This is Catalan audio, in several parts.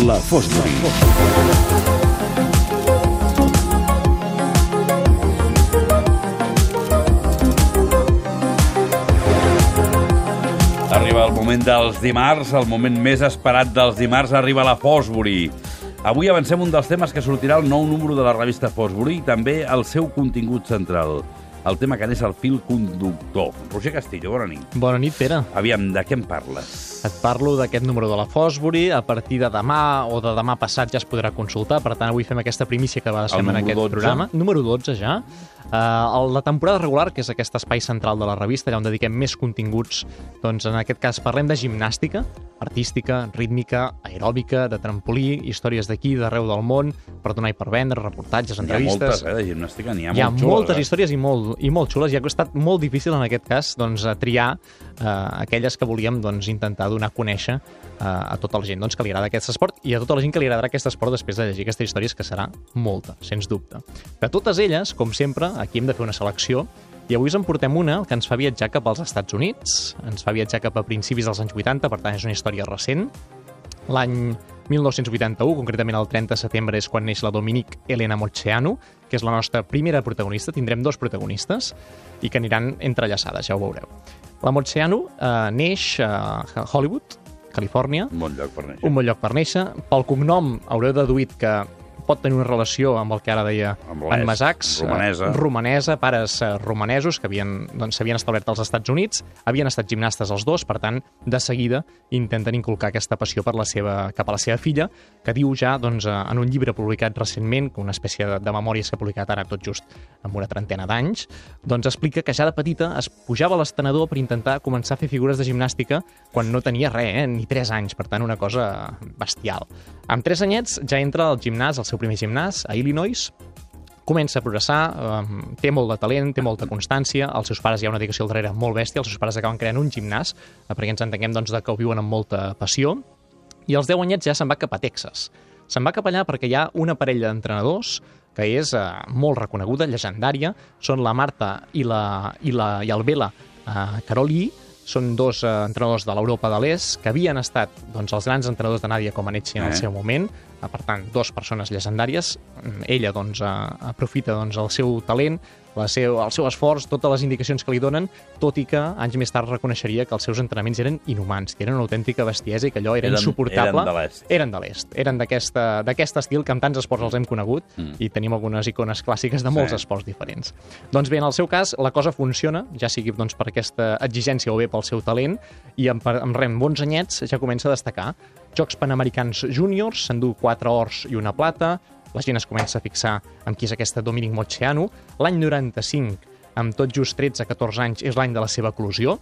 La Fosbury. Arriba el moment dels dimarts, el moment més esperat dels dimarts, arriba la Fosbury. Avui avancem un dels temes que sortirà el nou número de la revista Fosbury i també el seu contingut central. El tema que n'és el fil conductor. Roger Castillo, bona nit. Bona nit, Pere. Aviam, de què em parles? Et parlo d'aquest número de la Fosbury. A partir de demà o de demà passat ja es podrà consultar. Per tant, avui fem aquesta primícia que va El en aquest 12. programa. Número 12 ja. Uh, la temporada regular, que és aquest espai central de la revista, allà on dediquem més continguts, doncs en aquest cas parlem de gimnàstica, artística, rítmica, aeròbica, de trampolí, històries d'aquí, d'arreu del món, per donar i per vendre, reportatges, Hi ha entrevistes... moltes, eh, de gimnàstica, n'hi ha, Hi ha molt moltes xules, eh? històries i molt, i molt xules i ha costat molt difícil en aquest cas doncs, a triar eh, aquelles que volíem doncs, intentar donar a conèixer eh, a tota la gent doncs, que li agrada aquest esport i a tota la gent que li agradarà aquest esport després de llegir aquestes històries que serà molta, sens dubte. De totes elles, com sempre, aquí hem de fer una selecció i avui us en portem una que ens fa viatjar cap als Estats Units, ens fa viatjar cap a principis dels anys 80, per tant és una història recent. L'any 1981, concretament el 30 de setembre, és quan neix la Dominique Elena Moceanu, que és la nostra primera protagonista. Tindrem dos protagonistes i que aniran entrellaçades, ja ho veureu. La Moceanu eh, neix a Hollywood, Califòrnia, Un bon lloc per néixer. un bon lloc per néixer. Pel cognom haureu deduït que pot tenir una relació amb el que ara deia en Masacs, romanesa. eh, romanesa, pares eh, romanesos que havien doncs, s'havien establert als Estats Units, havien estat gimnastes els dos, per tant, de seguida intenten inculcar aquesta passió per la seva, cap a la seva filla, que diu ja doncs, eh, en un llibre publicat recentment, una espècie de, de memòries que ha publicat ara tot just amb una trentena d'anys, doncs explica que ja de petita es pujava a l'estenedor per intentar començar a fer figures de gimnàstica quan no tenia res, eh? ni 3 anys, per tant, una cosa bestial. Amb 3 anyets ja entra al gimnàs, al seu primer gimnàs, a Illinois, comença a progressar, té molt de talent, té molta constància, els seus pares hi ha una dedicació al darrere molt bèstia, els seus pares acaben creant un gimnàs, eh, perquè ens entenguem doncs, de que ho viuen amb molta passió, i als 10 anyets ja se'n va cap a Texas. Se'n va cap allà perquè hi ha una parella d'entrenadors que és eh, molt reconeguda, llegendària, són la Marta i, la, i, la, i el Vela eh, Caroli, són dos eh, entrenadors de l'Europa de l'Est que havien estat doncs, els grans entrenadors de Nàdia Comaneci en el Eh. seu moment, eh, per tant, dos persones llegendàries. Mm, Ella doncs, eh, aprofita doncs, el seu talent, la seu, el seu esforç, totes les indicacions que li donen, tot i que anys més tard reconeixeria que els seus entrenaments eren inhumans, que eren una autèntica bestiesa i que allò era Eren- insuportable. eren de l'est. Eren d'aquest estil que amb tants esports els hem conegut Mm. i tenim algunes icones clàssiques de molts Sí. esports diferents. Doncs bé, en el seu cas, la cosa funciona, ja sigui doncs, per aquesta exigència o bé pel seu talent, i amb, amb amb 11 anyets ja comença a destacar. Jocs Panamericans Júniors, s'endú 4 ors i una plata, la gent es comença a fixar amb qui és aquesta Dominic Moceanu. L'any 95, amb tot just 13-14 anys, és l'any de la seva eclosió,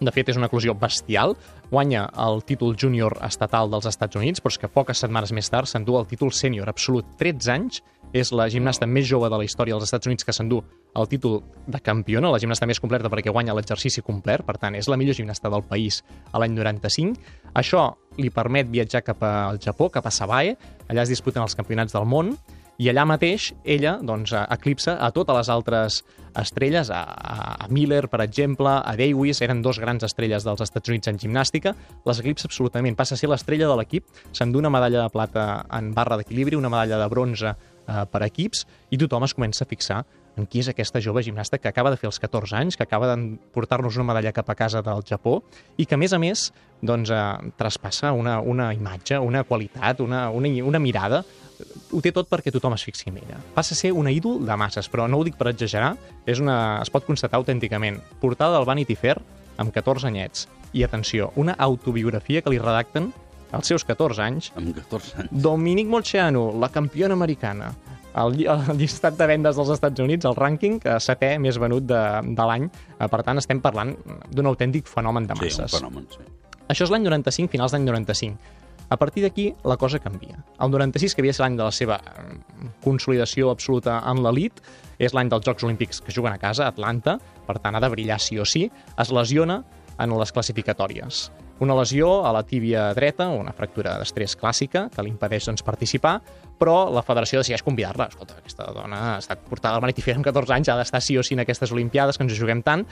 de fet, és una eclosió bestial. Guanya el títol júnior estatal dels Estats Units, però és que poques setmanes més tard s'endú el títol sènior absolut. 13 anys, és la gimnasta més jove de la història dels Estats Units que s'endú el títol de campiona, la gimnasta més completa perquè guanya l'exercici complet, per tant, és la millor gimnasta del país a l'any 95. Això li permet viatjar cap al Japó, cap a Sabae, allà es disputen els campionats del món, i allà mateix ella doncs, eclipsa a totes les altres estrelles, a- a Miller, per exemple, a Davis, eren dos grans estrelles dels Estats Units en gimnàstica, les eclipsa absolutament, passa a ser l'estrella de l'equip, s'endú una medalla de plata en barra d'equilibri, una medalla de bronze eh, per equips, i tothom es comença a fixar en qui és aquesta jove gimnasta que acaba de fer els 14 anys, que acaba de portar-nos una medalla cap a casa del Japó i que, a més a més, doncs, eh, traspassa una, una imatge, una qualitat, una, una, una mirada ho té tot perquè tothom es fixi en ella. Passa a ser una ídol de masses, però no ho dic per exagerar, és una, es pot constatar autènticament. Portada del Vanity Fair amb 14 anyets. I atenció, una autobiografia que li redacten als seus 14 anys Amb 14 anys. Dominic Molceanu, la campiona americana. El, el llistat de vendes dels Estats Units, el rànquing eh, setè més venut de, de l'any. Eh, Per tant, estem parlant d'un autèntic fenomen de Sí, un masses. fenomen, sí. Això és l'any 95, finals d'any 95. A partir d'aquí, la cosa canvia. El 96, que havia ser l'any de la seva eh, consolidació absoluta en l'elit, és l'any dels Jocs Olímpics que juguen a casa, a Atlanta, per tant ha de brillar sí o sí, es lesiona en les classificatòries. Una lesió a la tíbia dreta, una fractura d'estrès clàssica, que li impedeix doncs, participar, però la federació decideix convidar-la. Escolta, aquesta dona ha estat portada al Manitifer amb 14 anys, ha d'estar sí o sí en aquestes Olimpiades, que ens juguem tant,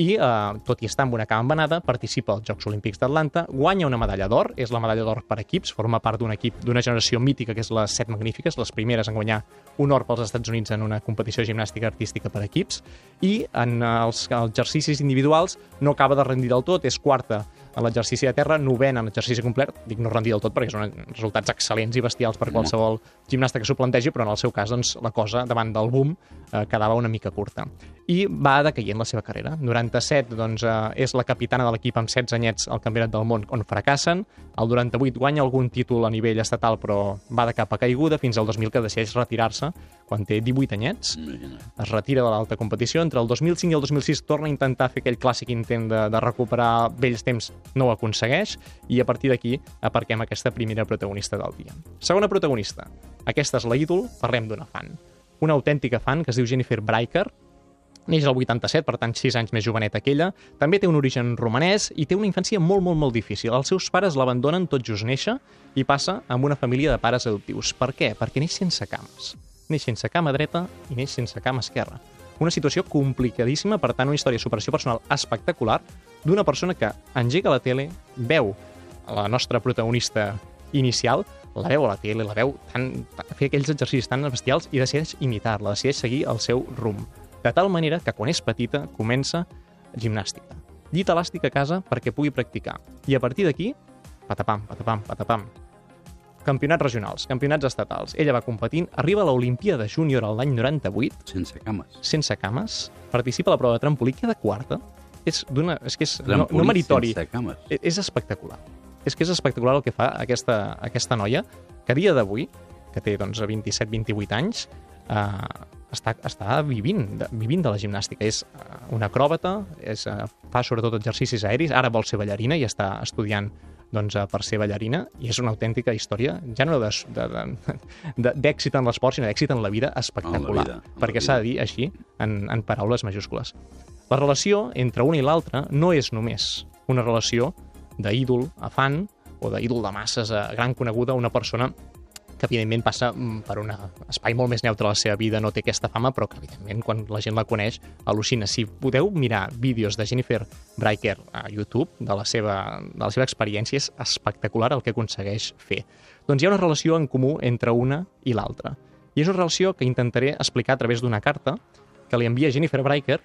i, eh, tot i estar amb una cama embenada, participa als Jocs Olímpics d'Atlanta, guanya una medalla d'or, és la medalla d'or per equips, forma part d'un equip d'una generació mítica que és les Set Magnífiques, les primeres en guanyar un or pels Estats Units en una competició gimnàstica artística per equips, i en els, exercicis individuals no acaba de rendir del tot, és quarta en l'exercici de terra, novena en l'exercici complet, dic no rendir del tot perquè són resultats excel·lents i bestials per qualsevol gimnasta que s'ho plantegi, però en el seu cas doncs, la cosa davant del boom eh, quedava una mica curta. I va decaient la seva carrera. 97 doncs, eh, és la capitana de l'equip amb 16 anyets al Campionat del Món on fracassen, el 98 guanya algun títol a nivell estatal però va de cap a caiguda fins al 2000 que decideix retirar-se quan té 18 anyets es retira de l'alta competició. Entre el 2005 i el 2006 torna a intentar fer aquell clàssic intent de, de recuperar vells temps, no ho aconsegueix, i a partir d'aquí aparquem aquesta primera protagonista del dia. Segona protagonista. Aquesta és la ídol, parlem d'una fan. Una autèntica fan que es diu Jennifer Breiker, neix el 87, per tant 6 anys més joveneta que ella, també té un origen romanès i té una infància molt, molt, molt difícil. Els seus pares l'abandonen tot just néixer i passa amb una família de pares adoptius. Per què? Perquè neix sense cames. Neix sense cama dreta i neix sense cama esquerra. Una situació complicadíssima, per tant, una història de superació personal espectacular d'una persona que engega la tele, veu la nostra protagonista inicial, la veu a la tele, la veu tan, tan, fer aquells exercicis tan bestials i decideix imitar-la, decideix seguir el seu rumb. De tal manera que quan és petita comença gimnàstica. Llit elàstic a casa perquè pugui practicar. I a partir d'aquí, patapam, patapam, patapam. Campionats regionals, campionats estatals. Ella va competint, arriba a l'Olimpíada Júnior l'any 98, Sense cames. sense cames, participa a la prova de trampolí, queda quarta. És, és que és no, Trampolí no meritori. E- És espectacular. És que és espectacular el que fa aquesta, aquesta noia, que a dia d'avui, que té doncs, 27-28 anys, eh, està, està vivint, de, vivint de la gimnàstica. És eh, una acròbata, és, eh, fa sobretot exercicis aeris, ara vol ser ballarina i està estudiant doncs, eh, per ser ballarina, i és una autèntica història, ja no d'èxit en l'esport, sinó d'èxit en la vida espectacular. vida, en la perquè vida. s'ha de dir així, en, en paraules majúscules. La relació entre una i l'altra no és només una relació d'ídol a fan o d'ídol de masses a gran coneguda, una persona que evidentment passa mm, per un espai molt més neutre a la seva vida, no té aquesta fama, però que evidentment quan la gent la coneix al·lucina. Si podeu mirar vídeos de Jennifer Breiker a YouTube de la seva, de la seva experiència, és espectacular el que aconsegueix fer. Doncs hi ha una relació en comú entre una i l'altra. I és una relació que intentaré explicar a través d'una carta que li envia Jennifer Breiker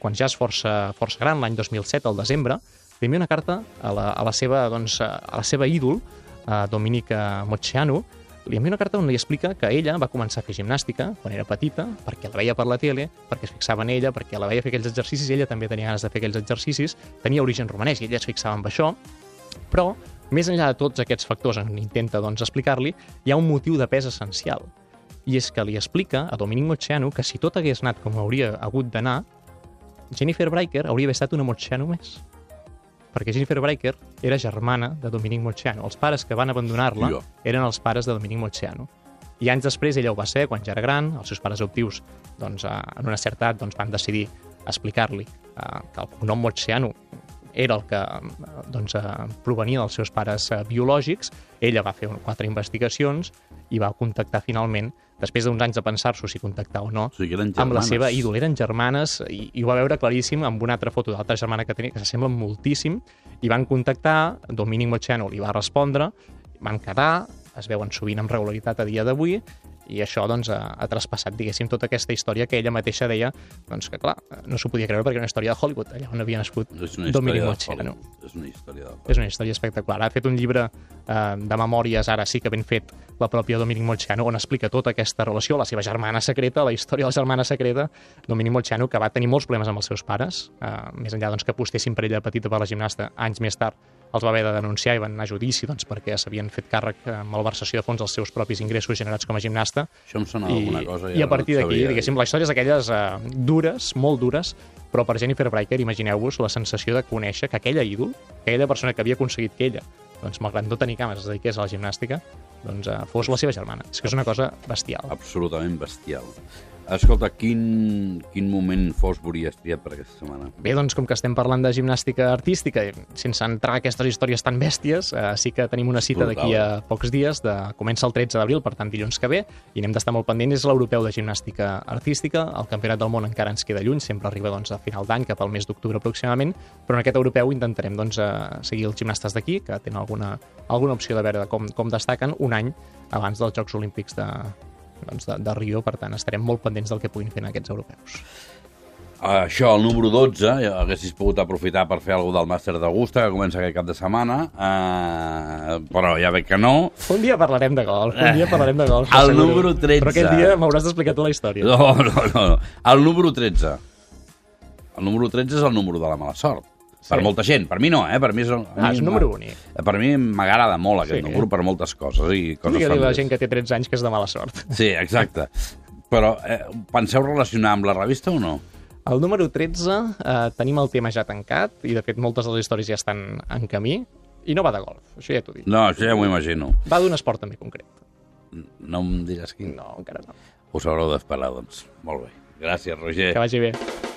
quan ja és força, força gran, l'any 2007, al desembre, envia una carta a la, a la, seva, doncs, a la seva ídol, a Dominica Moceanu, li envia una carta on li explica que ella va començar a fer gimnàstica quan era petita, perquè la veia per la tele, perquè es fixava en ella, perquè la veia fer aquells exercicis, ella també tenia ganes de fer aquells exercicis, tenia origen romanès i ella es fixava en això, però, més enllà de tots aquests factors on intenta doncs, explicar-li, hi ha un motiu de pes essencial. I és que li explica a Dominic Moceanu que si tot hagués anat com hauria hagut d'anar, Jennifer Breiker hauria estat una Moceanu més. Perquè Jennifer Breiker era germana de Dominic Moceanu. Els pares que van abandonar-la eren els pares de Dominic Moceanu. I anys després ella ho va ser, quan ja era gran, els seus pares adoptius, doncs, eh, en una certa edat, doncs, van decidir explicar-li eh, que el cognom Moceanu era el que doncs, eh, provenia dels seus pares eh, biològics. Ella va fer quatre investigacions i va contactar finalment, després d'uns anys de pensar-s'ho si contactar o no, O sigui amb la seva ídol. Eren germanes i, i ho va veure claríssim amb una altra foto d'altra germana que tenia, que s'assemblen moltíssim, i van contactar, Dominic Moceanu li va respondre, van quedar, es veuen sovint amb regularitat a dia d'avui, i això doncs, ha, ha traspassat, diguéssim, tota aquesta història que ella mateixa deia doncs, que, clar, no s'ho podia creure perquè era una història de Hollywood, allà on havia nascut És una Dominic. Hollywood. És una història de És una història espectacular. Ha fet un llibre eh, de memòries, ara sí que ben fet, la pròpia Dominic Moceanu, on explica tota aquesta relació, la seva germana secreta, la història de la germana secreta, Dominic Moceanu, que va tenir molts problemes amb els seus pares, eh, més enllà doncs, que apostessin per ella petita per la gimnasta, anys més tard els va haver de denunciar i van anar a judici doncs, perquè s'havien fet càrrec eh, amb malversació de fons dels seus propis ingressos generats com a gimnasta Això em sona i, alguna cosa. i a partir no d'aquí, diguéssim, la història és aquelles eh, dures, molt dures, però per Jennifer Breiker, imagineu-vos la sensació de conèixer que aquella ídol, aquella persona que havia aconseguit que ella, doncs, malgrat no tenir cames, es dediqués a la gimnàstica, doncs, eh, fos la seva germana. És que és una cosa bestial. absolutament bestial. Escolta, quin, quin moment Fosbury has triat per aquesta setmana? Bé, doncs com que estem parlant de gimnàstica artística, sense entrar a aquestes històries tan bèsties, eh, sí que tenim una cita d'aquí a pocs dies, de, comença el 13 d'abril, per tant dilluns que ve, i n'hem d'estar molt pendents, és l'europeu de gimnàstica artística, el campionat del món encara ens queda lluny, sempre arriba doncs, a final d'any, cap al mes d'octubre aproximadament, però en aquest europeu intentarem doncs, eh, seguir els gimnastes d'aquí, que tenen alguna, alguna opció de veure com, com destaquen un any abans dels Jocs Olímpics de, doncs, de, de Rio, per tant estarem molt pendents del que puguin fer en aquests europeus. Això, el número 12, ja haguessis pogut aprofitar per fer alguna del màster d'Augusta, que comença aquest cap de setmana, uh, però ja veig que no. Un dia parlarem de golf, un dia parlarem de golf. El t'asseguro. número 13. Però aquest dia m'hauràs d'explicar tota la història. No, no, no. El número 13. El número 13 és el número de la mala sort. Sí. Per molta gent. Per mi no, eh? Per mi és, a Ah, és un número bonic. Per mi m'agrada molt aquest Sí. número per moltes coses. I coses Digue-li la gent que té 13 anys que és de mala sort. Sí, exacte. Però eh, penseu relacionar amb la revista o no? El número 13 eh, tenim el tema ja tancat i de fet moltes de les històries ja estan en camí i no va de golf, això ja t'ho dic. No, això ja m'ho imagino. Va d'un esport també concret. No em diràs quin. No, encara no. Us haureu d'esperar, doncs. Molt bé. Gràcies, Roger. Que vagi bé.